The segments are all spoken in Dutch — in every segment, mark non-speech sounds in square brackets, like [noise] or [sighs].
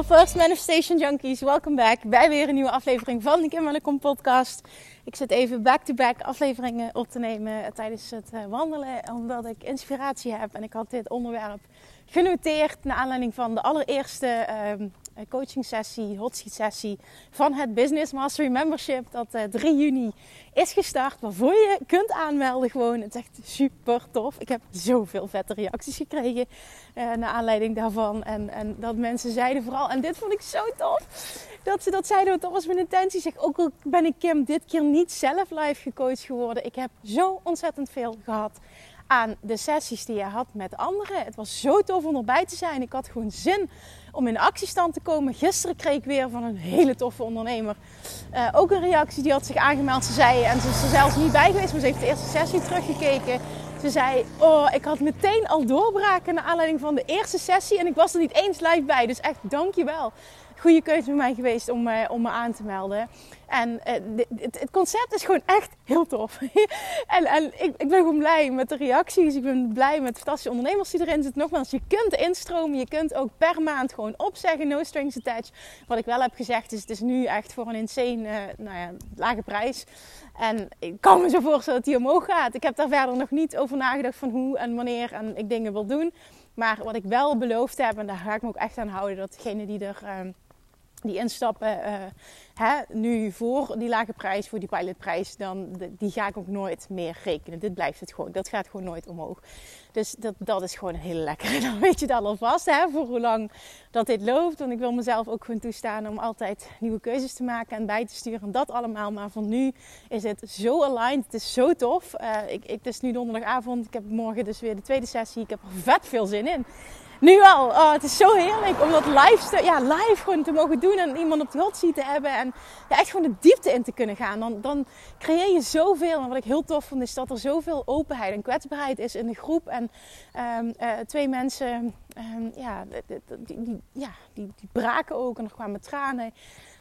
First Manifestation Junkies, welkom back bij weer een nieuwe aflevering van de Kim Kom podcast. Ik zit even back-to-back afleveringen op te nemen tijdens het eh, wandelen, omdat ik inspiratie heb. En ik had dit onderwerp genoteerd naar aanleiding van de allereerste uh, coaching sessie, hot seat sessie van het Business Mastery Membership. Dat uh, eh, 3 juni is gestart, waarvoor je kunt aanmelden gewoon. Het is echt super tof. Ik heb zoveel vette reacties gekregen uh, naar aanleiding daarvan. En, en dat mensen zeiden vooral, en dit vond ik zo tof, dat ze dat zeiden, dat was mijn intentie. Zeg, ook al ben ik Kim dit keer niet zelf live gecoacht geworden. Ik heb zo ontzettend veel gehad aan de sessies die je had met anderen. Het was zo tof om erbij te zijn. Ik had gewoon zin om in actiestand te komen. Gisteren kreeg ik weer van een hele toffe ondernemer uh, ook een reactie. Die had zich aangemeld. Ze zei, en ze is er zelfs niet bij geweest, maar ze heeft de eerste sessie teruggekeken. Ze zei, oh, ik had meteen al doorbraken naar aanleiding van de eerste sessie. En ik was er niet eens live bij. Dus echt, dankjewel goede keuze voor mij geweest om, uh, om me aan te melden. En uh, het, concept is gewoon echt heel tof. [laughs] en en ik, ik ben gewoon blij met de reacties. Ik ben blij met de fantastische ondernemers die erin zitten. Nogmaals, je kunt instromen. Je kunt ook per maand gewoon opzeggen. No strings attached. Wat ik wel heb gezegd is, het is nu echt voor een insane, uh, nou ja, lage prijs. En ik kan me zo voorstellen dat die omhoog gaat. Ik heb daar verder nog niet over nagedacht van hoe en wanneer en ik dingen wil doen. Maar wat ik wel beloofd heb, en daar ga ik me ook echt aan houden, dat degene die er uh, die instappen uh, hè, nu voor die lage prijs, voor die pilotprijs, dan die ga ik ook nooit meer rekenen. Dit blijft het gewoon. Dat gaat gewoon nooit omhoog. Dus dat, dat is gewoon een hele lekkere. [laughs] Dan weet je al alvast hè, voor hoe lang dat dit loopt. Want ik wil mezelf ook gewoon toestaan om altijd nieuwe keuzes te maken en bij te sturen. Dat allemaal. Maar voor nu is het zo aligned. Het is zo tof. Uh, ik, ik, het is nu donderdagavond. Ik heb morgen dus weer de tweede sessie. Ik heb er vet veel zin in. Nu al. Oh, het is zo heerlijk om dat live, ja, live gewoon te mogen doen. En iemand op de hot te hebben. En ja, echt gewoon de diepte in te kunnen gaan. Dan, dan creëer je zoveel. En wat ik heel tof vond is dat er zoveel openheid en kwetsbaarheid is in de groep. En um, uh, twee mensen, um, ja, die, die, ja die, die braken ook. En er kwamen tranen.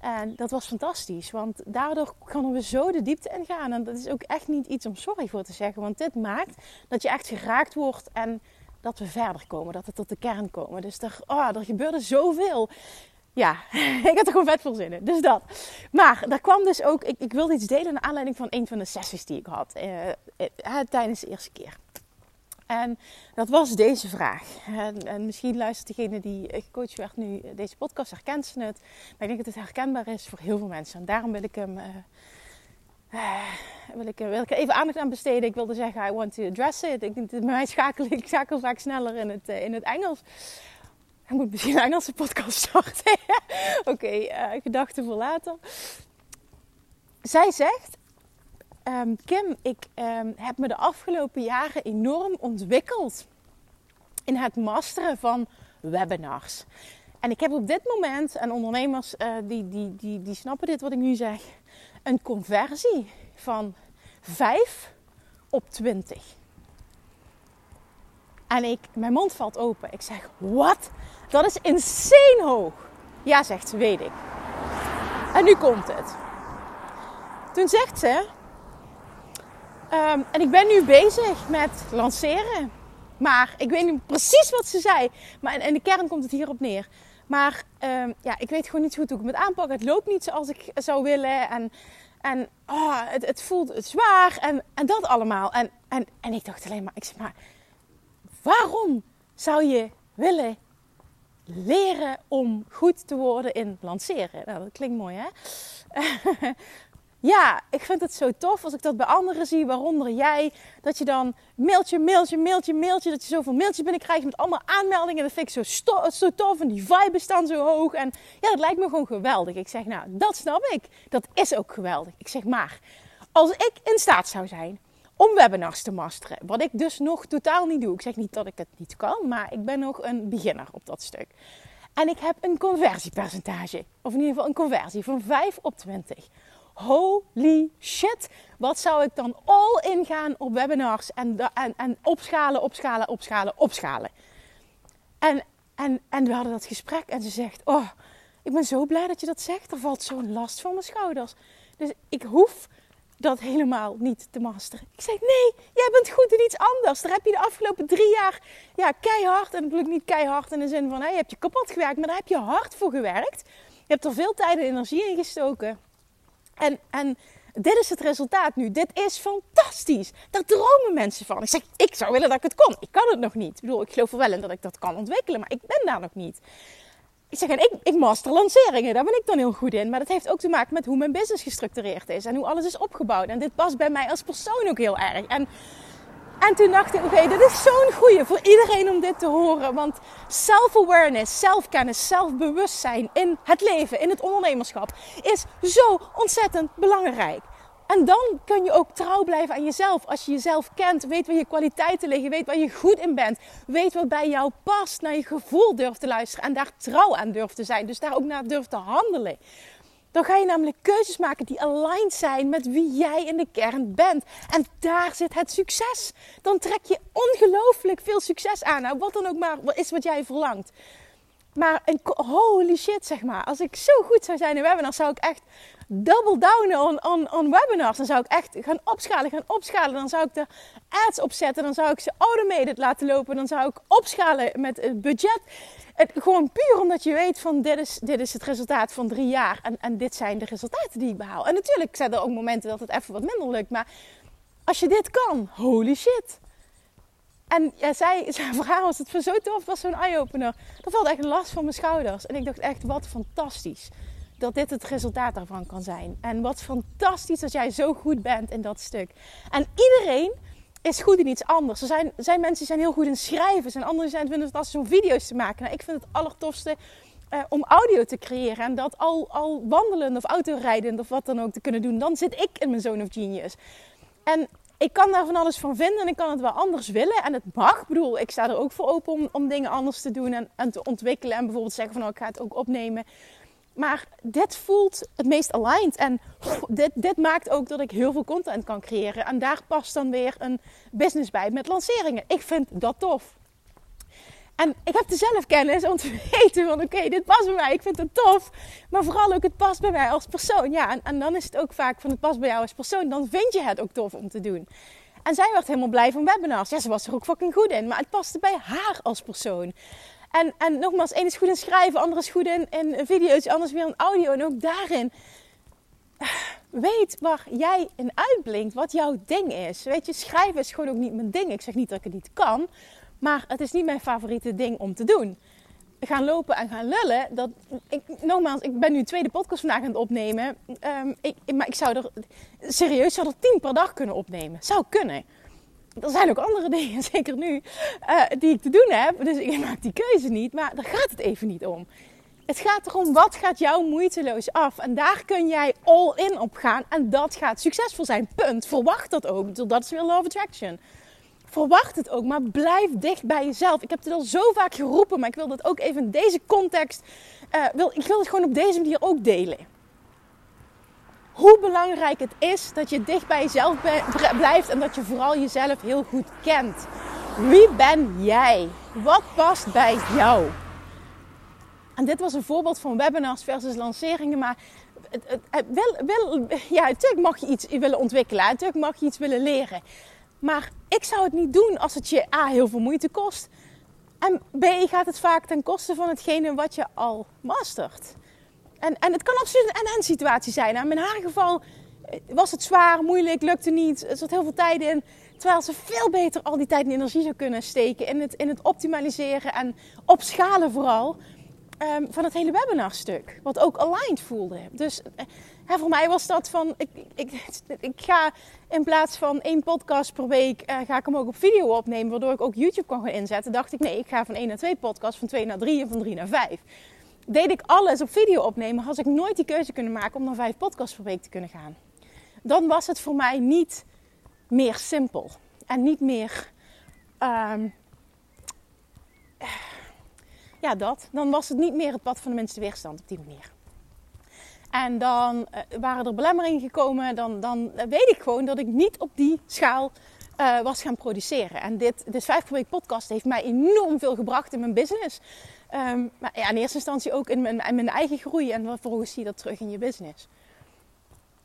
En dat was fantastisch, want daardoor konden we zo de diepte ingaan. En dat is ook echt niet iets om sorry voor te zeggen, want dit maakt dat je echt geraakt wordt en dat we verder komen, dat we tot de kern komen. Dus er, oh, er gebeurde zoveel. Ja, [laughs] ik had er gewoon vet veel zin in. Dus dat. Maar daar kwam dus ook, ik, ik wilde iets delen naar aanleiding van een van de sessies die ik had eh, eh, tijdens de eerste keer. En dat was deze vraag. En, en, misschien luistert degene die gecoacht werd nu deze podcast, herkent ze het. Maar ik denk dat het herkenbaar is voor heel veel mensen. En daarom wil ik hem uh, [sighs] wil, ik, even aandacht aan besteden. Ik wilde zeggen, I want to address it. Ik, bij mij [laughs] schakel ik schakel vaak sneller in het, uh, in het Engels. Ik moet misschien een Engelse podcast [laughs] starten. [laughs] Oké, okay, uh, gedachten voor later. Zij zegt, um, Kim, ik um, heb me de afgelopen jaren enorm ontwikkeld in het masteren van webinars. En ik heb op dit moment, en ondernemers uh, die, die, die, die snappen dit wat ik nu zeg, een conversie van 5 op 20. En ik, mijn mond valt open. Ik zeg, wat? Dat is insane hoog. Ja, zegt ze, weet ik. En nu komt het. Toen zegt ze, um, en ik ben nu bezig met lanceren. Maar ik weet niet precies wat ze zei. Maar in de kern komt het hierop neer. Maar um, ja, ik weet gewoon niet hoe ik het aanpakken. Het loopt niet zoals ik zou willen. En, en oh, het, het voelt zwaar. En, en dat allemaal. En, en, en ik dacht alleen maar, ik zeg maar, waarom zou je willen leren om goed te worden in lanceren? Nou, dat klinkt mooi hè? [laughs] ja, ik vind het zo tof als ik dat bij anderen zie, waaronder jij. Dat je dan mailtje, mailtje, mailtje, mailtje. Dat je zoveel mailtjes binnenkrijgt met allemaal aanmeldingen. Dat vind ik zo, zo tof en die vibe staan zo hoog. En ja, dat lijkt me gewoon geweldig. Ik zeg, nou, dat snap ik. Dat is ook geweldig. Ik zeg, maar als ik in staat zou zijn om webinars te masteren. Wat ik dus nog totaal niet doe. Ik zeg niet dat ik het niet kan, maar ik ben nog een beginner op dat stuk. En ik heb een conversiepercentage, of in ieder geval een conversie van 5 op 20 holy shit, wat zou ik dan all in gaan op webinars en, en, en opschalen, opschalen, opschalen, opschalen. En, en, en we hadden dat gesprek en ze zegt, oh, ik ben zo blij dat je dat zegt. Er valt zo'n last van mijn schouders. Dus ik hoef dat helemaal niet te masteren. Ik zeg, nee, jij bent goed in iets anders. Daar heb je de afgelopen drie jaar ja, keihard, en natuurlijk niet keihard in de zin van, hey, je hebt je kapot gewerkt, maar daar heb je hard voor gewerkt. Je hebt er veel tijd en energie in gestoken. En, en dit is het resultaat nu. Dit is fantastisch. Daar dromen mensen van. Ik zeg, ik zou willen dat ik het kon. Ik kan het nog niet. Ik bedoel, ik geloof er wel in dat ik dat kan ontwikkelen, maar ik ben daar nog niet. Ik zeg, en ik, ik master lanceringen, daar ben ik dan heel goed in. Maar dat heeft ook te maken met hoe mijn business gestructureerd is en hoe alles is opgebouwd. En dit past bij mij als persoon ook heel erg. En en toen dacht ik, oké, dit is zo'n goeie voor iedereen om dit te horen. Want self-awareness, zelfkennis, zelfbewustzijn in het leven, in het ondernemerschap, is zo ontzettend belangrijk. En dan kun je ook trouw blijven aan jezelf. Als je jezelf kent, weet waar je kwaliteiten liggen, weet waar je goed in bent, weet wat bij jou past, naar je gevoel durft te luisteren en daar trouw aan durft te zijn. Dus daar ook naar durft te handelen. Dan ga je namelijk keuzes maken die aligned zijn met wie jij in de kern bent. En daar zit het succes. Dan trek je ongelooflijk veel succes aan. Nou, wat dan ook maar is wat jij verlangt. Maar een, holy shit, zeg maar. Als ik zo goed zou zijn in webinars, zou ik echt double downen on, webinars. Dan zou ik echt gaan opschalen, gaan opschalen. Dan zou ik de ads opzetten. Dan zou ik ze automated laten lopen. Dan zou ik opschalen met het budget. Het, gewoon puur omdat je weet van dit is, dit is het resultaat van drie jaar. En, en dit zijn de resultaten die ik behaal. En natuurlijk zijn er ook momenten dat het even wat minder lukt. Maar als je dit kan, holy shit. En ja, zij, [laughs] voor haar was het zo tof, was zo'n eye-opener. Er valt echt last van mijn schouders. En ik dacht echt, wat fantastisch dat dit het resultaat daarvan kan zijn. En wat fantastisch dat jij zo goed bent in dat stuk. En iedereen is goed in iets anders. Er zijn, zijn mensen die zijn heel goed in schrijven. Zijn anderen die zijn, vinden het als om video's te maken. Nou, ik vind het allertofste uh, om audio te creëren. En dat al, al wandelend of autorijdend of wat dan ook te kunnen doen. Dan zit ik in mijn zone of genius. En ik kan daar van alles van vinden en ik kan het wel anders willen. En het mag. Ik bedoel, ik sta er ook voor open om, om dingen anders te doen en, en te ontwikkelen. En bijvoorbeeld zeggen van, nou, ik ga het ook opnemen. Maar dit voelt het meest aligned. En dit, dit maakt ook dat ik heel veel content kan creëren. En daar past dan weer een business bij met lanceringen. Ik vind dat tof. En ik heb de zelfkennis om te [laughs] weten van oké, dit past bij mij. Ik vind het tof. Maar vooral ook het past bij mij als persoon. Ja, en, en dan is het ook vaak van het past bij jou als persoon. Dan vind je het ook tof om te doen. En zij werd helemaal blij van webinars. Ja, ze was er ook fucking goed in. Maar het paste bij haar als persoon. En, en nogmaals, één is goed in schrijven, ander is goed in, in video's, anders weer in audio. En ook daarin, [sighs] weet waar jij in uitblinkt, wat jouw ding is. Weet je, schrijven is gewoon ook niet mijn ding. Ik zeg niet dat ik het niet kan, maar het is niet mijn favoriete ding om te doen. Gaan lopen en gaan lullen, dat, ik, nogmaals, ik ben nu tweede podcast vandaag aan het opnemen. Um, ik, maar ik zou er, serieus, zou er tien per dag kunnen opnemen. Zou kunnen er zijn ook andere [laughs] dingen, zeker nu, uh, die ik te doen heb. Dus ik maak die keuze niet. Maar daar gaat het even niet om. Het gaat erom, wat gaat jou moeiteloos af? En daar kun jij all in op gaan. En dat gaat succesvol zijn. Punt. Verwacht dat ook. Dat is weer Law of Attraction. Verwacht het ook, maar blijf dicht bij jezelf. Ik heb het al zo vaak geroepen, maar ik wil dat ook even in deze context. Uh, wil, ik wil het gewoon op deze manier ook delen hoe belangrijk het is dat je dicht bij jezelf blijft en dat je vooral jezelf heel goed kent. Wie ben jij? Wat past bij jou? En dit was een voorbeeld van webinars versus lanceringen, maar wil, wil, ja, natuurlijk mag je iets willen ontwikkelen, natuurlijk mag je iets willen leren. Maar ik zou het niet doen als het je A heel veel moeite kost. En B gaat het vaak ten koste van hetgene wat je al mastert. En, en het kan absoluut een en-en situatie zijn. Nou, in haar geval eh, was het zwaar, moeilijk, lukte niet. Er zat heel veel tijd in. Terwijl ze veel beter al die tijd en energie zou kunnen steken in het, in het optimaliseren en opschalen vooral um, van het hele webinar stuk. Wat ook aligned voelde. Dus eh, Hè, voor mij was dat van, ik, ik, ik ga in plaats van één podcast per week, uh, ga ik hem ook op video opnemen, waardoor ik ook YouTube kan gaan inzetten. Dacht ik, nee, ik ga van één naar twee podcasts, van twee naar drie en van drie naar vijf. Deed ik alles op video opnemen, had ik nooit die keuze kunnen maken om naar vijf podcasts per week te kunnen gaan. Dan was het voor mij niet meer simpel en niet meer. Um, ja, dat. Dan was het niet meer het pad van de minste weerstand op die manier. En dan uh, waren er belemmeringen gekomen. Dan, dan weet ik gewoon dat ik niet op die schaal uh, was gaan produceren. En dit, dit vijf per week podcast heeft mij enorm veel gebracht in mijn business. Um, maar ja, in eerste instantie ook in mijn, mijn eigen groei. En vervolgens zie je dat terug in je business.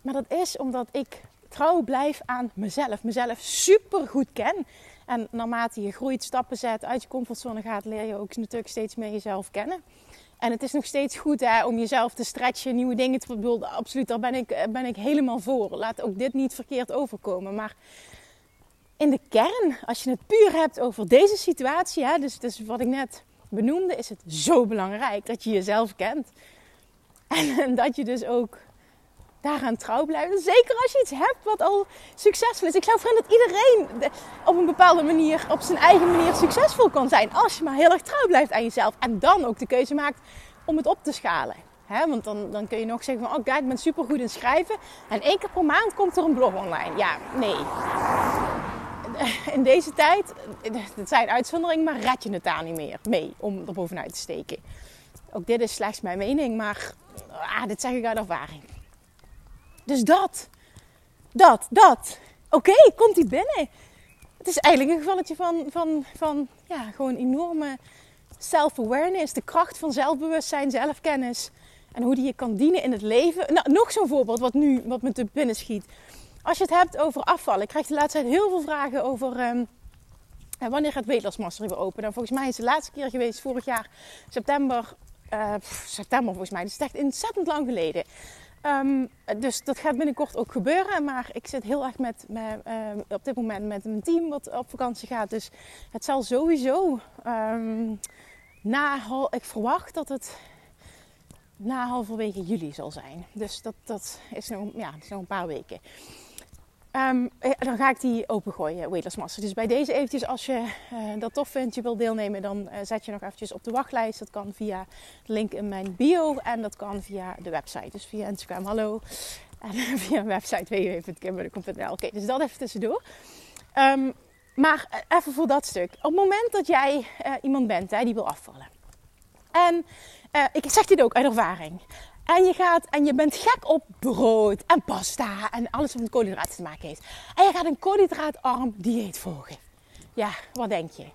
Maar dat is omdat ik trouw blijf aan mezelf. Mezelf super goed ken. En naarmate je groeit, stappen zet, uit je comfortzone gaat, leer je ook natuurlijk steeds meer jezelf kennen. En het is nog steeds goed hè, om jezelf te stretchen, nieuwe dingen te bedoelen. Absoluut, daar ben ik, ben ik helemaal voor. Laat ook dit niet verkeerd overkomen. Maar in de kern, als je het puur hebt over deze situatie, hè, dus, dus wat ik net benoemde, is het zo belangrijk dat je jezelf kent. En, dat je dus ook daaraan trouw blijven. Zeker als je iets hebt wat al succesvol is. Ik zou vinden dat iedereen op een bepaalde manier, op zijn eigen manier succesvol kan zijn. Als je maar heel erg trouw blijft aan jezelf. En dan ook de keuze maakt om het op te schalen. Want dan, dan kun je nog zeggen van, oh kijk, ik ben super goed in schrijven. En één keer per maand komt er een blog online. Ja, nee. [laughs] In deze tijd, het zijn uitzonderingen, maar red je het daar niet meer mee om er bovenuit te steken. Ook dit is slechts mijn mening, maar ah, dit zeg ik uit ervaring. Dus dat. Dat, dat. Oké, komt die binnen. Het is eigenlijk een gevalletje van, van, van ja, gewoon enorme self-awareness. De kracht van zelfbewustzijn, zelfkennis. En hoe die je kan dienen in het leven. Nou, nog zo'n voorbeeld wat nu wat me te binnen schiet. Als je het hebt over afvallen. Ik krijg de laatste tijd heel veel vragen over... Um, wanneer gaat Weight Master weer open? Nou, volgens mij is het de laatste keer geweest vorig jaar september. Uh, september volgens mij. Dat is echt ontzettend lang geleden. Um, dus dat gaat binnenkort ook gebeuren. Maar ik zit heel erg met, met uh, op dit moment met mijn team wat op vakantie gaat. Dus het zal sowieso na, ik verwacht dat het na halverwege juli zal zijn. Dus dat, dat is, nog, ja, is een paar weken. Um, dan ga ik die opengooien, Weightless. Dus bij deze eventjes, als je uh, dat tof vindt, je wilt deelnemen, dan uh, zet je nog eventjes op de wachtlijst. Dat kan via de link in mijn bio en dat kan via de website. Dus via Instagram, hallo. [laughs] En via mijn website www.kimberlycom.nl. Oké, dus dat even tussendoor. Um, maar even voor dat stuk. Op het moment dat jij iemand bent hè, die wil afvallen. En ik zeg dit ook uit ervaring. En je gaat en je bent gek op brood en pasta en alles wat met koolhydraten te maken heeft. En je gaat een koolhydraatarm dieet volgen. Ja, wat denk je?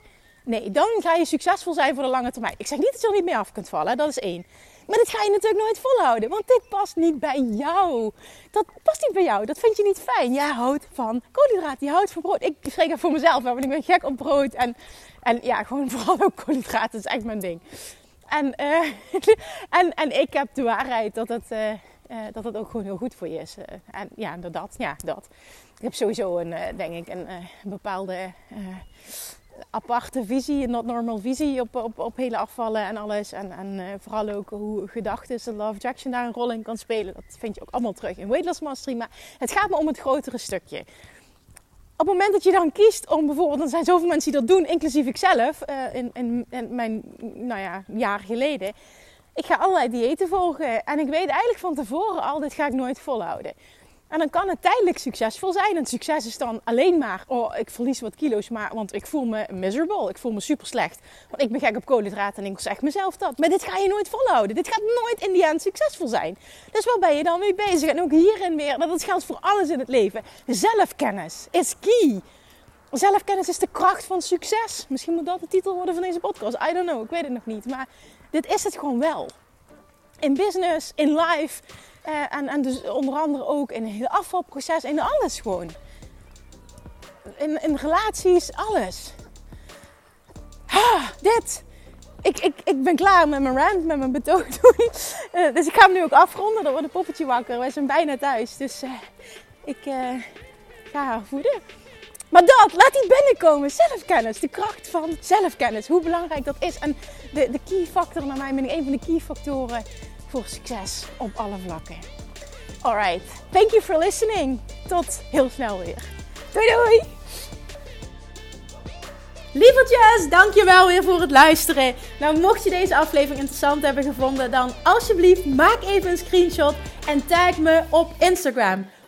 Nee, dan ga je succesvol zijn voor de lange termijn. Ik zeg niet dat je er niet mee af kunt vallen, dat is één. Maar dit ga je natuurlijk nooit volhouden, want dit past niet bij jou. Dat past niet bij jou, dat vind je niet fijn. Jij houdt van koolhydraten, je houdt van brood. Ik spreek er voor mezelf, want ik ben gek op brood. En, en ja, gewoon vooral ook koolhydraten, dat is echt mijn ding. En, uh, [laughs] en, en ik heb de waarheid dat het, uh, dat ook gewoon heel goed voor je is. en ja, dat, ja, dat. Ik heb sowieso een, denk ik, een, bepaalde aparte visie, een not normal visie op, op, op hele afvallen en alles. En, en vooral ook hoe gedachten, de Love Jackson daar een rol in kan spelen. Dat vind je ook allemaal terug in Weight Mastery. Maar het gaat me om het grotere stukje op het moment dat je dan kiest om bijvoorbeeld, er zijn zoveel mensen die dat doen, inclusief ikzelf, uh, in, mijn nou ja, jaar geleden. Ik ga allerlei diëten volgen en ik weet eigenlijk van tevoren al, dit ga ik nooit volhouden. En dan kan het tijdelijk succesvol zijn. En succes is dan alleen maar, oh, ik verlies wat kilo's, maar, want ik voel me miserable. Ik voel me super slecht. Want ik ben gek op koolhydraten en ik zeg mezelf dat. Maar dit ga je nooit volhouden. Dit gaat nooit in die end succesvol zijn. Dus waar ben je dan mee bezig? En ook hierin weer, dat geldt voor alles in het leven. Zelfkennis is key. Zelfkennis is de kracht van succes. Misschien moet dat de titel worden van deze podcast. I don't know, ik weet het nog niet. Maar dit is het gewoon wel. In business, in life uh, en, en dus onder andere ook in het afvalproces, in alles gewoon. In, in relaties, alles. Ah, dit. Ik, ik, ik ben klaar met mijn rant, met mijn betoog. [laughs] uh, dus ik ga hem nu ook afronden. Dan wordt een poppetje wakker. Wij zijn bijna thuis. Dus uh, ik ga haar voeden. Maar dat, laat die binnenkomen. Zelfkennis. De kracht van zelfkennis. Hoe belangrijk dat is. En de, de key factor naar mij, een van de key factoren voor succes op alle vlakken. Alright, thank you for listening. Tot heel snel weer. Doei doei! Lievertjes, dankjewel weer voor het luisteren. Nou, mocht je deze aflevering interessant hebben gevonden, dan alsjeblieft maak even een screenshot en tag me op Instagram.